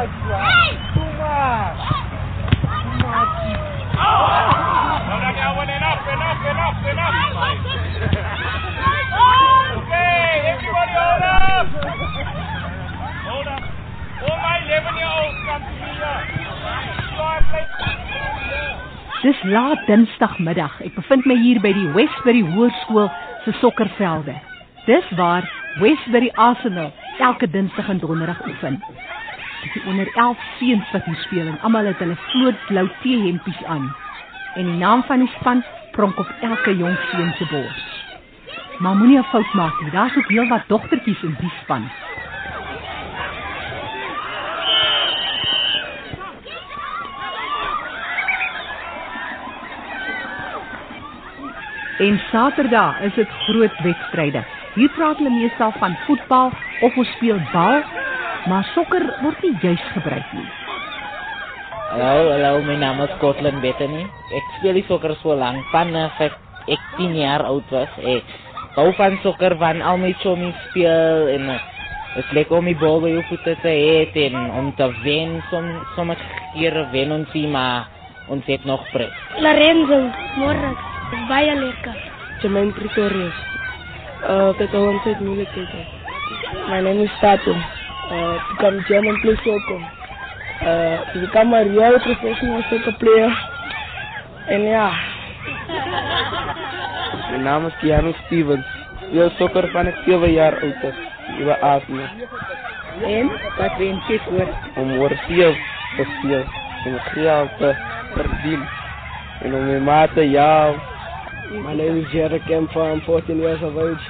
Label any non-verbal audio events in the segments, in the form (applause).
Dis laat Dinsdagmiddag. Ek bevind my hier by die Westbury Hoërskool se sokkervelde. Dis waar Westbury Arsenal elke Dinsdag en Donderdag oefen. Dis die onder 11 seuns wat hier speel en almal het hulle vlootblou T-hempies aan. En die naam van die span pronk op elke jong seun se bors. Maar moenie 'n fout maak nie. Daar's ook heelwat dogtertjies in die span. En Saterdag is dit groot wedstryde. Hier praat hulle meestal van voetbal of ons speel bal, maar sokker word nie juis gebruik nie. Hallo, hallo, my naam is Scotland Bethany. Ek speel die sokker so lank van uh, ek 10 jaar oud was. Ek hou van sokker van al my chommies speel en het is lekker om die bal bij je voeten te heten en om te winnen. Som, sommige keren winnen ons, maar ons heeft nog pret. Lorenzo, morgen. Is baie lekker. Jermaine Pretorius. Uh, dit al ons het moeilijkheden. My name is Tato. Uh, to become German play soccer. Uh, to become a real professional soccer player. En ja. Mijn naam is Keanu Stevens. Speel sokker van ik 7 jaar oud is. Uwe Arsenal. En wat wens jy voor? Om oorsee te speel. Om geld te verdienen. En om mijn maat te jou. My name is Jerry Kemper. I'm 14 years of age.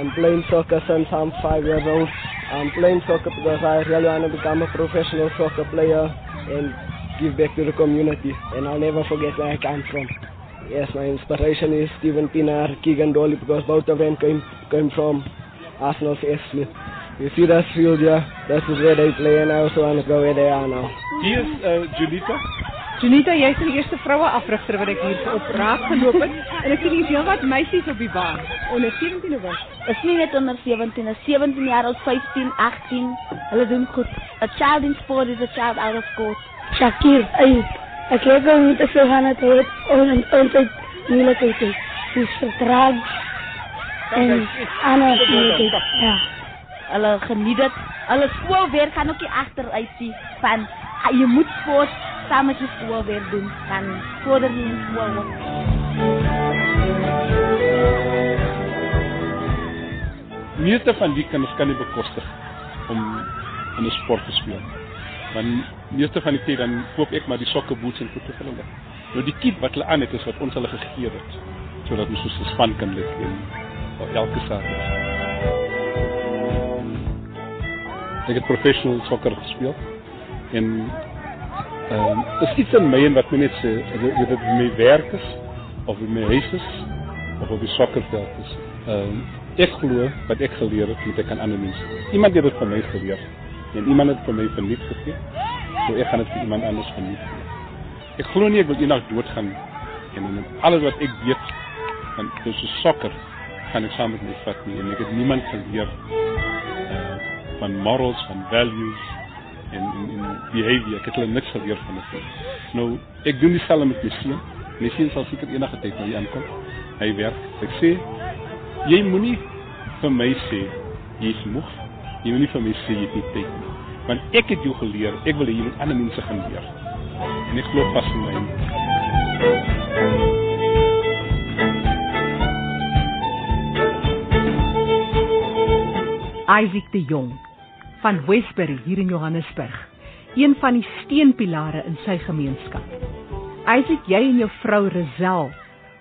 I'm playing soccer since I'm 5 years old. I'm playing soccer because I really want to become a professional soccer player and give back to the community. And I'll never forget where I come from. Yes, my inspiration is Steven Pienaar, Keegan Dolly, because both of them came, came from Arsenal FC. You see that field, yeah? That is where they play, and I also want to go where they are now. Hier is uh, Julita. Junita, jy's die eerste vroue afrigter wat ek hier op raak geloop het en ek sien hier's heelwat meisies op die baan. Onder 17 of wat? Is nie net onder 17, is 17 jaar oud, 15, 18. Hulle doen goed. A child in sport is a child out of court. Shakir, Ayub. Ek het ook niet te veel aan het heen. En ons het moeilijkheden. Dus vertraag. En ander moeilijkheden. Ja. Hulle geniet dit. Hulle skoolwerk gaan ook nie agteruit sien van ah, jy moet sport saam met jou skoolwerk doen dan vorder jy in skool. ook. Meeste van die kinders kan nie bekostig om in 'n sport te speel. Want meeste van die tyd dan koop ek maar die sokke boots en goede vir hulle. Nou die kit wat hulle aan het is wat ons hulle gegee het sodat ons soos 'n span kan lid en elke Saterdag. Ek het professional sokker gespeel en ehm um, is iets in my en wat my net sê, of dit my werk is of my huis is of op die sokkerveld is. Ehm um, ek glo wat ek geleer het, moet ek aan ander mense. Iemand het dit vir my geleer en iemand het vir my verniet gegee. So ek gaan dit vir iemand anders verniet gee. Ek glo nie ek wil eendag doodgaan en en alles wat ek weet van dis so sokker gaan ek saam met my vat nie en ek het niemand geleer uh, van morals, van values en en, en behavior. Ek het hulle niks geleer van dit. nie. Nou ek doen dieselfde met my seun. My seun sal seker enige tyd na hier aankom. Hy werk. Ek sê jy moenie vir my sê jy's moeg. Jy moenie vir my sê jy het nie tyd nie. Want ek het jou geleer, ek wil hê jy moet ander mense gaan leer. En ek glo vas in my. Isaac de Jong van Westbury hier in Johannesburg, een van die steunpilare in sy gemeenskap. Isaac, jy en jou vrou Resel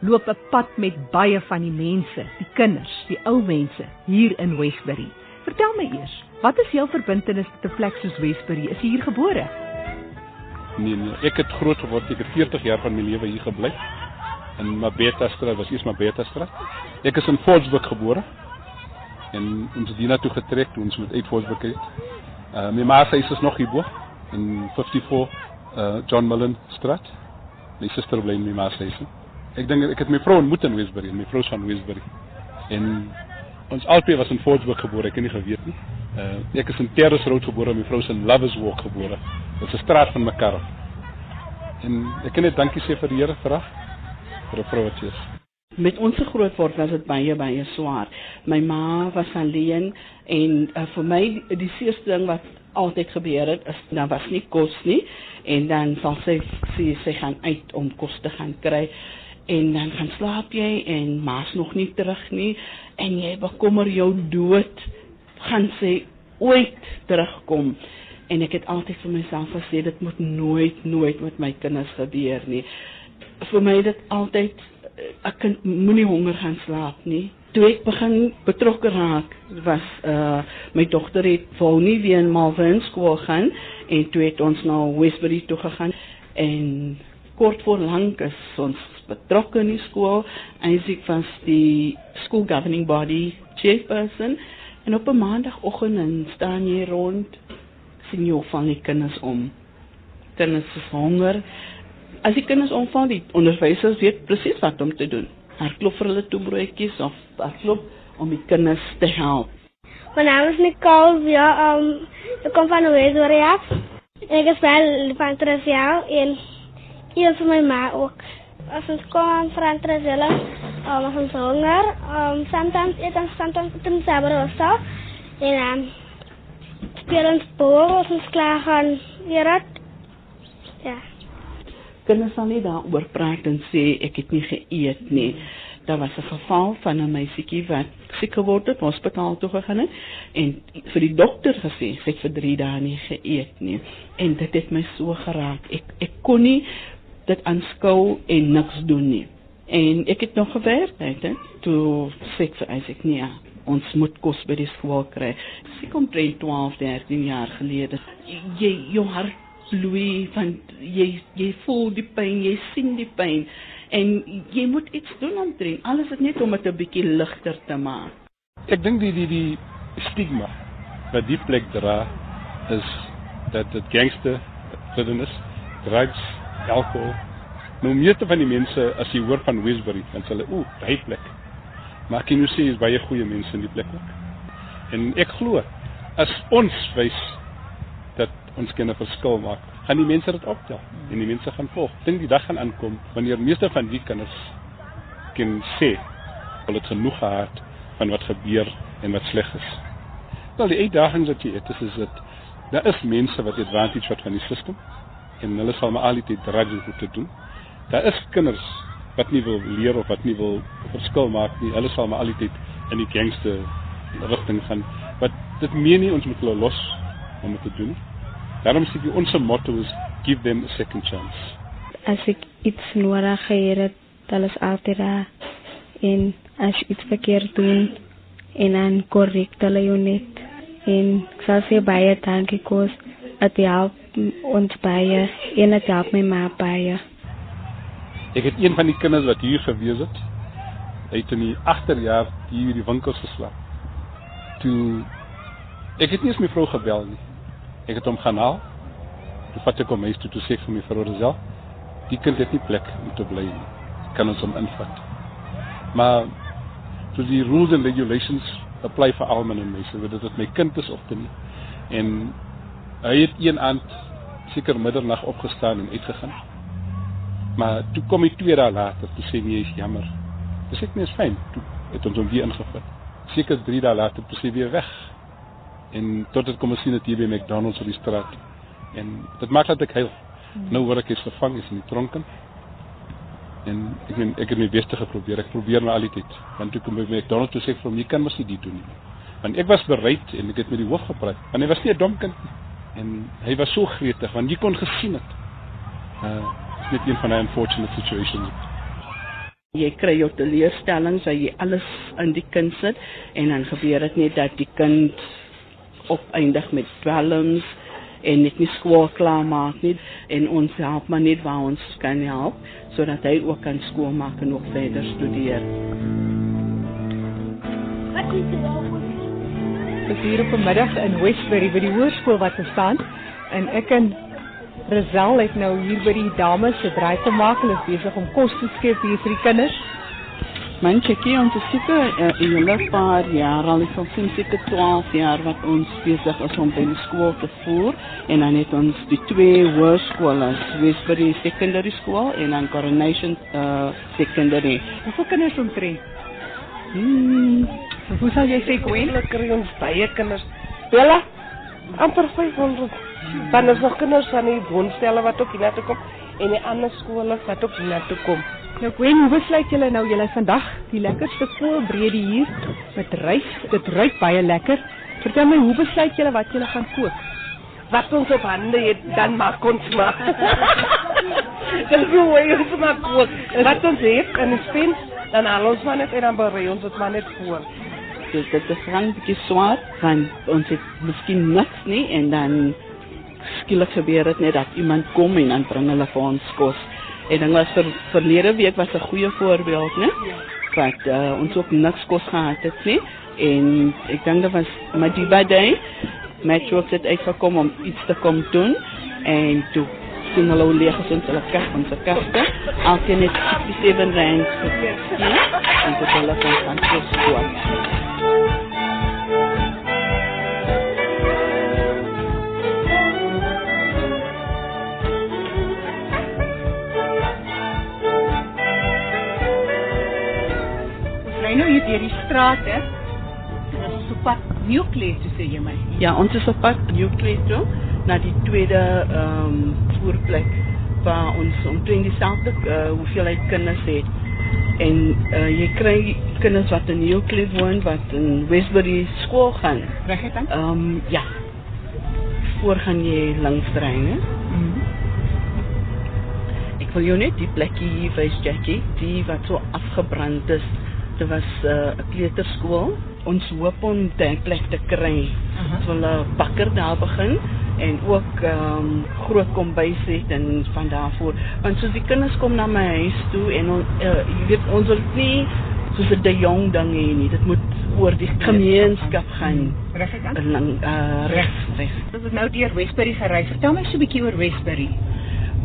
loop 'n pad met baie van die mense, die kinders, die ou mense hier in Westbury. Vertel my eers, wat is jou verbintenis met 'n plek soos Westbury? Is jy hier gebore? Nee nee, ek het groot geword, ek het 40 jaar van my lewe hier gebly. In Mabeta straat, was eers Mabeta straat. Ek is in Volksburg gebore. En ons het hiernatoe getrek toe ons met uit Volksburg het. Uh my ma se is nog hier bo in 54 uh John Mullen straat. My suster bly in my ma se. Ek dink ek het my vrou ontmoet in Westbury, my vrou is van Westbury. En ons albei was in Volksburg gebore, ek het nie geweet nie. Uh ek is in Terrace Road gebore, my vrou is in Lovers Walk gebore. Dit is 'n straat van mekaar. En ek kan net dankie sê vir die Here haar vir 'n vrou wat sy is. Met ons grootword was dit baie baie swaar. My ma was alleen en uh, vir my die eerste ding wat altyd gebeur het is daar was nie kos nie en dan sal sy sy sy gaan uit om kos te gaan kry. En dan gaan slaap jy en ma's nog nie terug nie en jy bekommer jou dood gaan sy ooit terugkom. En ek het altyd vir myself gesê dit moet nooit nooit met my kinders gebeur nie. Vir my dit altyd 'n kind moenie honger gaan slaap nie. Toe ek begin betrokke raak was uh my dogter het wou nie weer in Malvern skool gaan en toe het ons na Westbury toe gegaan en kort voor lank is ons betrokke in die skool. Isaac was die school governing body chairperson en op 'n maandagooggend en staan jy rond sien jy van die kinders om. Kinders is honger as die kinders omval die onderwysers weet presies wat om te doen hardloop vir hulle toe broodjies of hardloop om die kinders te help My naam is Nicole, ja, um, ik kom van af. En ik speel van Tresiaal en hier van mijn ma ook. Als we komen van Tresiaal, um, ons honger, um, sometimes eten we sometimes een saber of zo. En um, spelen ons boor ons klaar gaan weer Ja. Kinders sal nie daaroor praat en sê ek het nie geëet nie. Daar was 'n geval van 'n meisietjie wat siek geword het, hospitaal toe gegaan het en vir die dokter gesê sy het vir 3 dae nie geëet nie. En dit het my so geraak. Ek ek kon nie dit aanskou en niks doen nie. En ek het nog gewerk, weet jy, toe sê ek vir Isaac. Ja, ons moet kos by die skool kry. Sy kom 12, 13 jaar gelede. Jy jou hart bloei van jy jy voel die pyn, jy sien die pyn en jy moet iets doen om dit. Alles is net om dit 'n bietjie ligter te maak. Ek dink die die die stigma wat die plek dra is dat dit gangster riddenis, drugs, alkohol. Nou meeste van die mense as jy hoor van Westbury, dan sê hulle, "Ooh, daai plek." Maar kan jy sê is baie goeie mense in die plek ook. En ek glo as ons wys dat ons kan 'n verskil maak, gaan die mense dit optel en die mense gaan volg. Dink die dag gaan aankom wanneer meeste van die kinders kan sê hulle het genoeg gehad van wat gebeur en wat sleg is. Wel die uitdagings wat jy het is is dit daar is mense wat advantage wat van die stelsel en hulle sal maar altyd drag om te doen. Daar is kinders wat nie wil leer of wat nie wil verskil maak nie. Hulle sal maar altyd in die gangster rigting gaan. Wat dit meen nie ons moet hulle los om dit te doen. Daarom sê ek ons motto is give them a second chance. As ek iets nodig het, dan is altyd daar en as iets verkeerd doen en dan korrek hulle jou net en ek sal sê baie dankie kos dat jy help ons baie en dat help my ma baie. Ek het een van die kinders wat hier gewees het. Hy het in die agterjaar hier die winkels geslaap. Toe ek het nie eens my vrou gebel nie. Ek het hom gaan haal. Toe vat ek hom huis toe toe sê vir my vrou Rosel, die kind het nie plek om te bly nie. Kan ons hom invat? Maar toe die rules and regulations apply vir almal en mense, weet dit my kind is of te nie. En hy het een aand seker middernag opgestaan en uitgegaan. Maar toe kom hy twee dae later te sê nee, is jammer. Dis ek nie is fyn. Toe het ons hom weer ingevat. Seker 3 dae later toe sê weer weg. En tot dit kom ons sien dit hier by McDonald's op die straat. En dit maak dat ek huil. Nou word ek gevang is in die tronken. En ek men, ek het my beste geprobeer. Ek probeer maar altyd. Want toe kom by McDonald's toe sê vir hom jy kan mos nie dit doen nie. Want ek was bereid en ek het met die hoof gepraat. Want hy was nie 'n dom kind nie. En hy was so gretig want jy kon gesien het. Uh net een van die unfortunate situations. Jy kry jou teleurstellings as jy alles in die kind sit en dan gebeur dit net dat die kind opeindig met dwelms en net nie skool klaar maak nie en ons help maar net waar ons kan help sodat hy ook kan skool maak en nog verder studeer. Wat is dit al voor? Ek is hier op 'n middag in Westbury by die hoërskool wat bestaan en ek en Rizal het nou hier by die dames se draai te maak. Hulle is besig om kos te skep hier vir die kinders. Man checkie ons is seker uh, in 'n hele paar jaar al is ons sien seker 12 jaar wat ons besig is om by die skool te voer en dan het ons die twee hoërskole, Westbury Secondary School en dan Coronation uh, Secondary. Hoeveel kinders omtrent? Hmm, Hoe sal jy sê Gwen? Hulle kry ons baie kinders. Bella, amper 500. Dan is nog kinders van die woonstelle wat ook hiernatoe kom en die ander skole wat ook hiernatoe kom. Nou Gwen, hoe besluit julle nou julle vandag die lekkerste koolbrede hier met rys? Dit ruik baie lekker. Vertel my, hoe besluit julle wat julle gaan kook? Wat ons op hande het, dan maak ons maar. (laughs) Dis hoe ons maar kook. Wat ons het in die spens, dan haal ons maar net en dan berei ons dit maar net voor. dus dit is lang bietjie swaar want ons het miskien niks nie en dan skielik gebeur dit net dat iemand kom en dan bring hulle vir ons kos. En dan was vir verlede week was 'n goeie voorbeeld, né? Wat uh, ons ook niks kos gehad het nie en ek dink dit was Madiba Day. Metro het uitgekom om iets te kom doen en toe sien hulle hoe leeg is ons hulle kas ons kaste. Elkeen het 67 rand gegee en dit hulle kan gaan kos koop. Deur die strate. Ons is op pad Nieuwkleed, so sê jy my. Ja, ons is op pad Nieuwkleed toe na die tweede ehm um, voerplek waar ons omtrent dieselfde uh, hoeveelheid kinders het. En uh, jy kry kinders wat in Nieuwkleed woon wat in Westbury skool gaan. Reg dit dan? Ehm um, ja. Voor gaan jy langs ry, né? Mm. Ek wil jou net die plekkie hier wys, Jackie, die wat so afgebrand is. Dit was 'n uh, kleuterskool. Ons hoop om daai plek te kry. Aha. Ons wil 'n bakker daar begin en ook ehm um, groot kombuis het en van daarvoor. Want soos die kinders kom na my huis toe en on, uh, jy weet ons wil nie soos 'n de jong ding hê nie. Dit moet oor die gemeenskap gaan. Reg dit dan? Uh, reg, reg. Ons het nou deur Westbury gery. Vertel my so 'n bietjie oor Westbury.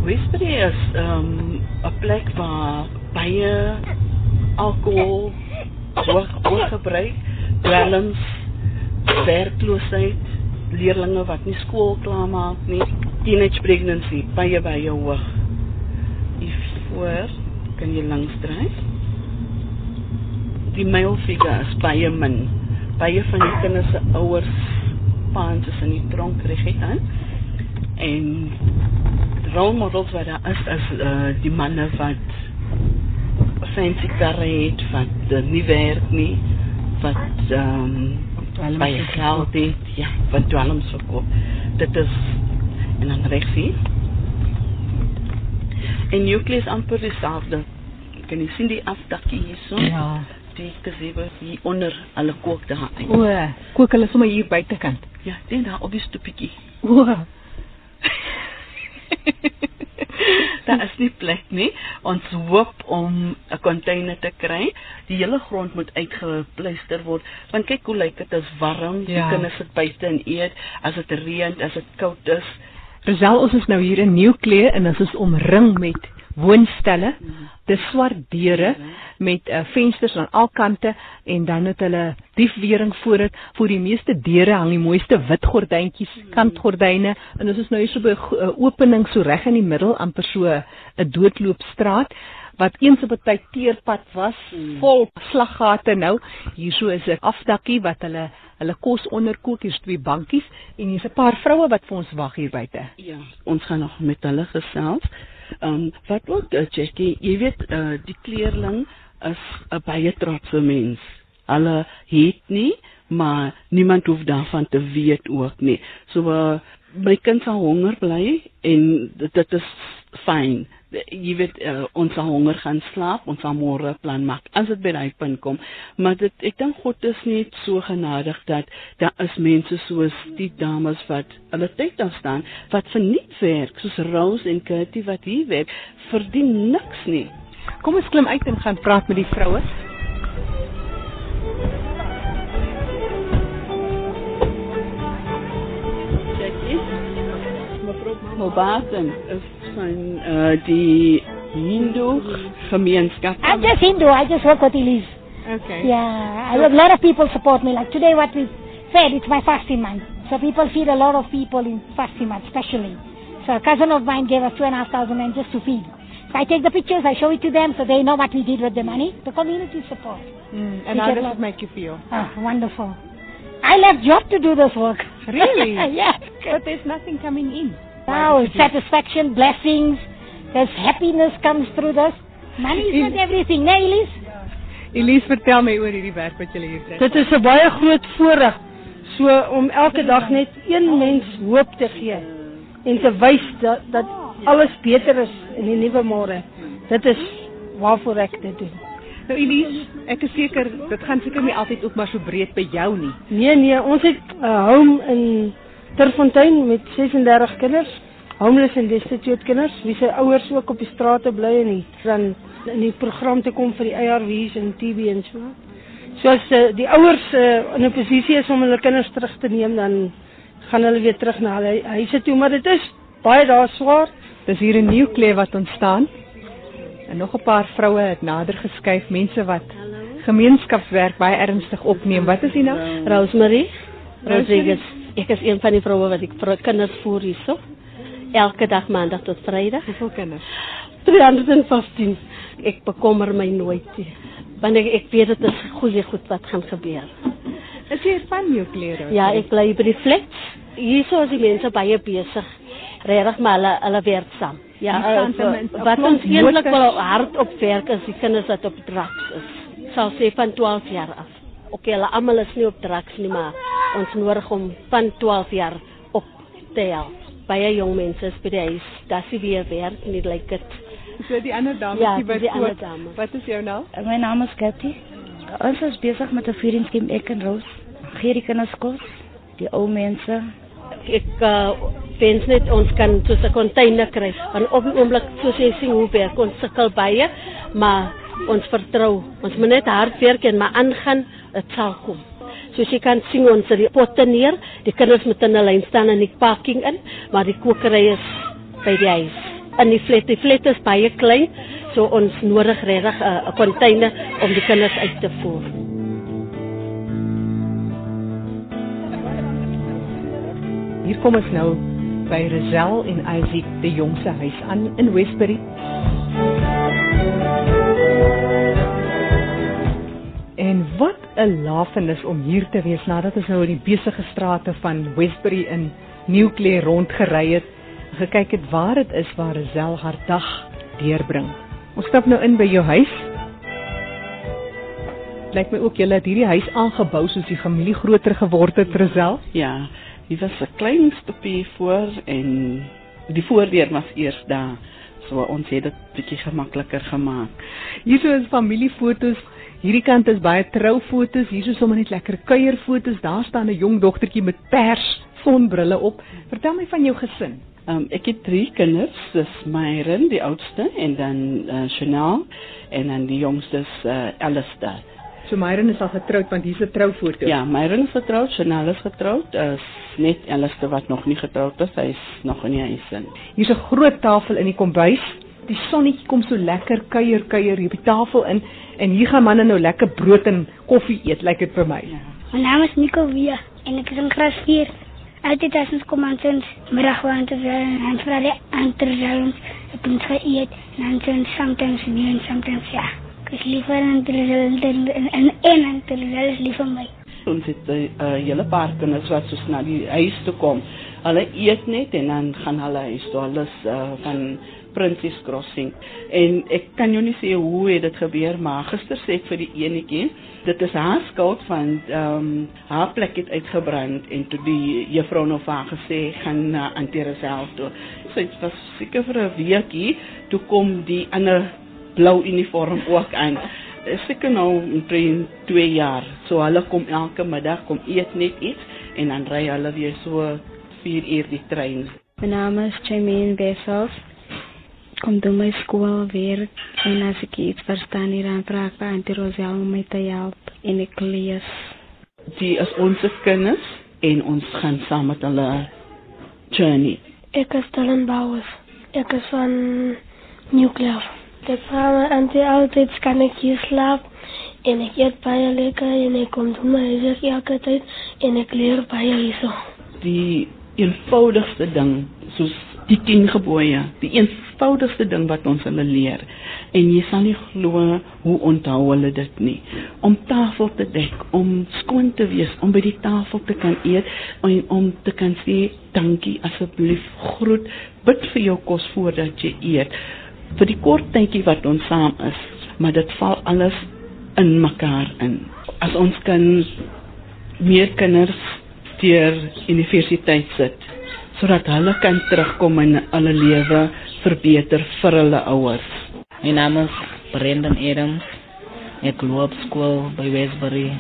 Westbury is ehm, 'n plek waar baie alkohol hoog hoog gebruik, dwelms, werkloosheid, leerlinge wat nie skool klaar maak nie, teenage pregnancy baie baie hoog. Hier voor kan jy langs dryf. Die male figure is baie min. Baie van die kinders se ouers paans is in die tronk reg aan. En rolmodels wat daar is is uh, die manne wat fancy karre het wat uh, nie werk nie wat ehm um, baie geld het ja wat dwelms verkoop. Dit is en dan regs hier en Nucleus amper dieselfde kan jy sien die afdakkie hierso Ja. die gesewe hier onder alle kook daar uit. O, kook hulle sommer hier buitekant. ja dit daar op die stoepietjie O. (laughs) Daar is nie plek nie. Ons hoop om 'n container te kry. Die hele grond moet uitgepleister word. Want kyk hoe lyk dit, is warm. Die Ja. kinders sit buite en eet. As dit reën, as dit koud is. Resel, ons is nou hier in Nieuwklee en ons is omring met woonstelle. Dis swart deure met uh, vensters aan al kante en dan het hulle diefwering voor dit. Voor die meeste deure hang die mooiste wit gordyntjies, kantgordyne en ons is nou hier so by 'n 'n opening so reg in die middel amper so 'n doodloopstraat wat eens op 'n tyd teerpad was, vol slaggate nou. Hierso is 'n afdakkie wat hulle hulle kos onderkook, hier's twee bankies en hier's 'n paar vroue wat vir ons wag hier buite. Ja, ons gaan nog met hulle gesels. Ehm um, wat ook uh, Jackie, jy weet uh, die kleerling is 'n baie trotse mens. Hulle het nie, maar niemand hoef daarvan te weet ook nie. So uh, my kind sal honger bly en dit, dit is fyn. Jy weet uh, ons sal honger gaan slaap, ons sal môre plan maak as dit by daai punt kom. Maar dit ek dink God is net so genadig dat daar is mense soos die dames wat hulle tyd daar staan wat verniet werk soos Rose en Kitty wat hier werk verdien niks nie. Kom ons klim uit en gaan praat met die vroue. Jackie, mevrou Mobaten is van uh, die Hindu gemeenskap. I'm just Hindu. I just work with Elise. Okay. Yeah, I have a lot of people support me. Like today, what we fed, it's my fasting month. So people feed a lot of people in fasting month, especially. So a cousin of mine gave us two and a half thousand rand just to feed. So I take the pictures, I show it to them, so they know what we did with the money. The community support. Mm, We and how does it make you feel? Ah, wonderful. I left job to do this work. Really? (laughs) yes. But there's nothing coming in. Now satisfaction, blessings. There's happiness comes through this. Money is not everything, nee, Elise? Elise, vertel my oor hierdie werk wat julle hier doen. Dit is 'n baie groot voorreg so om elke dag net een mens hoop te gee en te wys dat dat alles beter is in die nuwe môre. Dit is waarvoor ek dit doen. Nou Elise, ek is seker dit gaan seker nie altyd ook maar so breed by jou nie. Nee nee, ons het 'n home in Terfontein met 36 kinders, homeless en destitute kinders, wie se ouers ook op die strate bly en die, dan in die program te kom vir die ARV's en TB en so. So as uh, die ouers uh, in 'n posisie is om hulle kinders terug te neem, dan gaan hulle weer terug na hulle huise toe, maar dit is baie daar swaar. Dis hier 'n nuwe kleur wat ontstaan. En nog 'n paar vroue het nader geskuif, mense wat gemeenskapswerk baie ernstig opneem. Wat is die naam? Rosemary Rosemary? Rodriguez. Ek is een van die vroue wat ek vir kinders voer hierso. Elke dag maandag tot Vrydag. Hoeveel kinders? 315. Ek bekommer my nooit nie. Want ek, ek weet dit is goeie goed wat gaan gebeur. Is jy van jou klere? Ja, ek bly by die flats. Hierso is die mense baie besig. Regtig maar hulle hulle werk saam. Ja, uh, wat ons eintlik wel hard op werk is die kinders wat op drugs is. Sal sê van 12 jaar af. Oké, hulle almal is nie op drugs nie, maar ons nodig om van 12 jaar op te help. Baie jong mense is by die huis. Dis nie weer werk nie, lyk dit. So die ander dame Ja, hier by die ander Koot. dame. Wat is jou naam? My naam is Kathy. Ons is besig met 'n voedingskiem ek en Roos. Gee die kinders kos, die ou mense. Ek uh, wens net ons kan so 'n container kry. Want op die oomblik soos jy sien hoe werk ons sukkel baie, maar ons vertrou. Ons moet net hard werk en maar aangaan, dit sal kom. Soos jy kan sien ons het die potte neer, die kinders moet in 'n lyn staan in die parking in, maar die kokery is by die huis. In die flat, die flat is baie klein, so ons nodig regtig 'n uh, container om die kinders uit te voer. Hier kom ons nou by Rizal en Isaac, die jongste huis aan in Westbury. En wat 'n lafenis om hier te wees nadat ons nou in die besige strate van Westbury in Nieuwclear rondgery het, en gekyk het waar dit is waar Rizal haar dag deurbring. Ons stap nou in by jou huis. Lyk my ook julle het hierdie huis aangebou soos die familie groter geword het, Rizal. Ja, hier was 'n klein stoepie voor en die voordeur was eers daar. So ons het dit bietjie gemakliker gemaak. Hierso is familiefoto's. Hierdie kant is baie troufoto's. Hierso sommer net lekker kuierfoto's. Daar staan 'n jong dogtertjie met pers sonbrille op. Vertel my van jou gesin. Um, ek het drie kinders, dis Myron, die oudste, en dan uh, Chanel, en dan die jongste is uh, Alistair. So Myron is al getroud want hier's 'n troufoto. Ja, Myron is getroud, Chanel is getroud, is net Alistair wat nog nie getroud is, hy is nog in die huis in. Hier's 'n groot tafel in die kombuis. Die sonnetjie kom so lekker kuier kuier hier op die tafel in en hier gaan manne nou lekker brood en koffie eet, lyk dit vir my. Ja. My naam is Nico Via en ek is in graad 4. Altyd as ons kom aan ons middagwaan te wees en dan vra die ander ons het ons geëet en dan ons sometimes nee en sometimes ja. Ek is liever aan die en en en aan die is lief vir my. Ons het 'n uh, hele paar kinders wat soos na die huis toe kom. Hulle eet net en dan gaan hulle huis toe. Hulle is uh, van Princess Crossing. En ek kan jou nie sê hoe het dit gebeur, maar gister sê ek vir die enetjie, dit is haar skuld van ehm um, haar plek het uitgebrand en toe die juffrou nou vir haar gesê gaan na uh, Antereself toe. Sy was seker vir 'n weekie, toe kom die ander blou uniform ook aan. Seker nou omtrent 2 jaar. So hulle kom elke middag kom eet net iets en dan ry hulle weer so 4 uur die trein. My naam is Jaimeen Wessels. Kom doen my skoolwerk en as ek iets verstaan nie dan vra ek vir Auntie Rosel om my te help en ek lees. Die is ons kinders en ons gaan saam met hulle journey. Ek is Dylan Bouwers. Ek is van Nieuwklaaf. Ek vra my auntie altyd kan ek hier slaap en ek eet baie lekker en ek kom doen my huiswerk elke tyd en ek leer baie hierso. Die eenvoudigste ding soos die 10 gebooie, die eenvoudigste ding wat ons hulle leer. En jy sal nie glo hoe onthou hulle dit nie. Om tafel te dek, om skoon te wees, om by die tafel te kan eet en om te kan sê dankie asseblief, groet, bid vir jou kos voordat jy eet. Vir die kort tydjie wat ons saam is, maar dit val alles in mekaar in. As ons kan meer kinders deur universiteit sit sodat hulle kan terugkom en hulle lewe verbeter vir hulle ouers. My naam is Brendan Adams. Ek loop skool by Westbury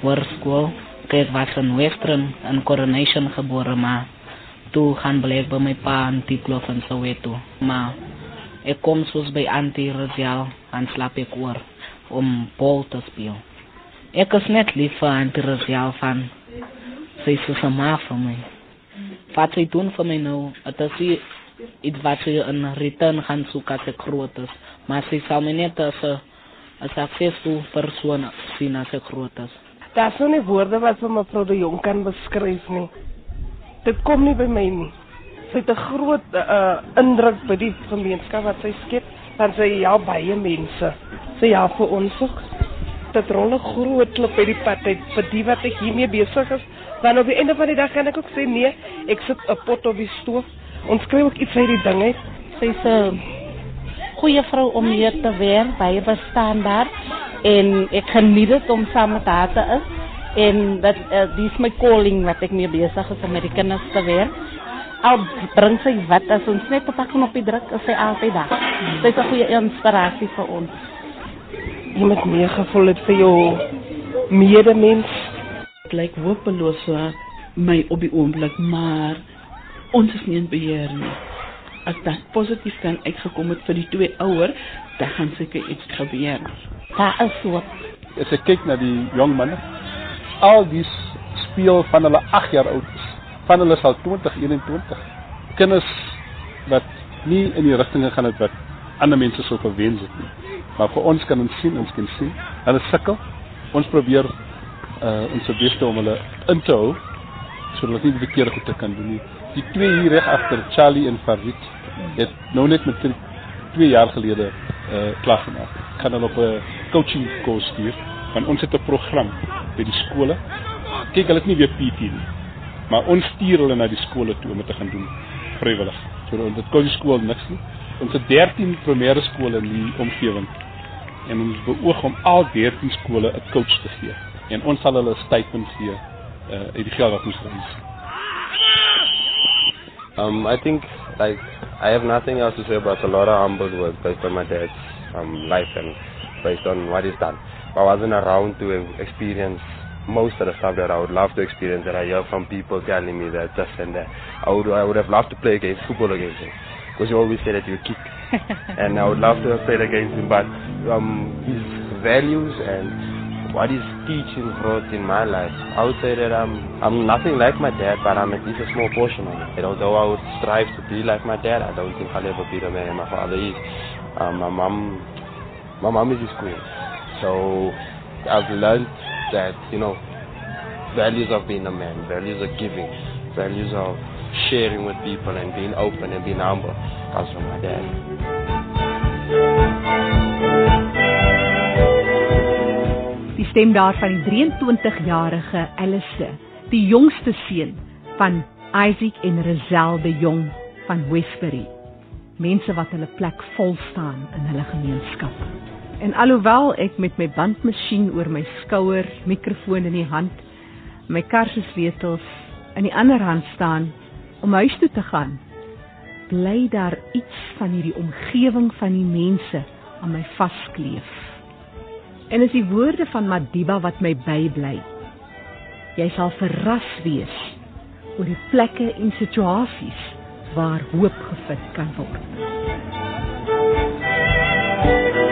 Hoërskool. Ek was in Western in Coronation gebore maar toe gaan blyk by my pa in Diepkloof in Soweto. Maar ek kom soos by Auntie Rosial en slaap ek oor om bal te speel. Ek is net lief vir Auntie Rosial van sy is so maar vir my. Wat sy doen vir my nou, is sy iets wat sy in return gaan soek as ek groot is. Maar sy sal my net as een as 'n succesvol persoon sien as ek groot is. Daar sou nie woorde wat vir mevrou de Jong kan beskryf nie. Dit kom nie by my nie. Sy het 'n groot uh, indruk by die gemeenskap wat sy skep, want sy help baie mense. Sy help vir ons ook. Dit rol 'n groot klip by die pad uit vir die wat hiermee besig is. Want op die einde van die dag kan ek ook sê nee, ek sit 'n pot op die stoof. Ons kry ook iets uit die ding uit. Sy's 'n goeie vrou om hier te wees, baie bestaan daar en ek geniet dit om saam met haar te is en dat uh, dis my calling wat ek mee besig is om met die kinders te werk. Al bring sy wat as ons net op pak op die druk, is sy altyd daar. Sy's 'n goeie inspirasie vir ons. Iemand meer gevoel het vir jou medemens. Lyk hopeloos vir my op die oomblik, maar ons is nie in beheer nie. As dit positief kan uitgekom het vir die twee ouer, dan gaan seker iets gebeur. Daar is so. As ek kyk na die jong manne, al die speel van hulle 8 jaar oud is. Van hulle is al 20, 21. Kinders wat nie in die rigting gegaan het wat ander mense sou verwens het nie. Maar vir ons kan ons sien, ons kan sien, hulle sukkel. Ons probeer uh ons se beste om hulle in te hou sodat hulle nie verkeerde goed te kan doen nie. Die twee hier reg agter, Charlie en Farid, het nou net met 2 jaar gelede uh klaar gemaak. Kan hulle op 'n coaching koers stuur want ons het 'n program by die skole. Kyk, hulle het nie weer PT nie. Maar ons stuur hulle na die skole toe om dit te gaan doen vrywillig. So dit kos die skool niks nie. Ons het 13 primêre skole in die omgewing. En ons beoog om al 13 skole 'n coach te gee. En ons sal hulle stipend gee uh uit die geld wat ons kry. Um, I think like I have nothing else to say about a lot of humble work based on my dad's um, life and based on what he's done. I wasn't around to experience most of the stuff that I would love to experience that I hear from people telling me that just and that. I would I would have loved to play against football against him because you always say that you kick, (laughs) and I would love to have played against him. But um, his values and what his teaching brought in my life, I would say that I'm I'm nothing like my dad, but I'm at least a small portion of it. And although I would strive to be like my dad, I don't think I'll ever be the man my father is. Um, my mom, my mom is his queen. So I've learned that, you know, values of being a man, values of giving, values of sharing with people and being open and being humble comes from my dad. Die stem daar van die 23-jarige Alice, die jongste seun van Isaac en Rizal de Jong van Westbury. Mense wat hulle plek vol staan in hulle gemeenskap. En alhoewel ek met my bandmasjien oor my skouer, mikrofoon in die hand, my kar se sleutels in die ander hand staan om huis toe te gaan, bly daar iets van hierdie omgewing van die mense aan my vaskleef. En is die woorde van Madiba wat my bybly. Jy sal verras wees oor die plekke en situasies waar hoop gevind kan word. Thank you.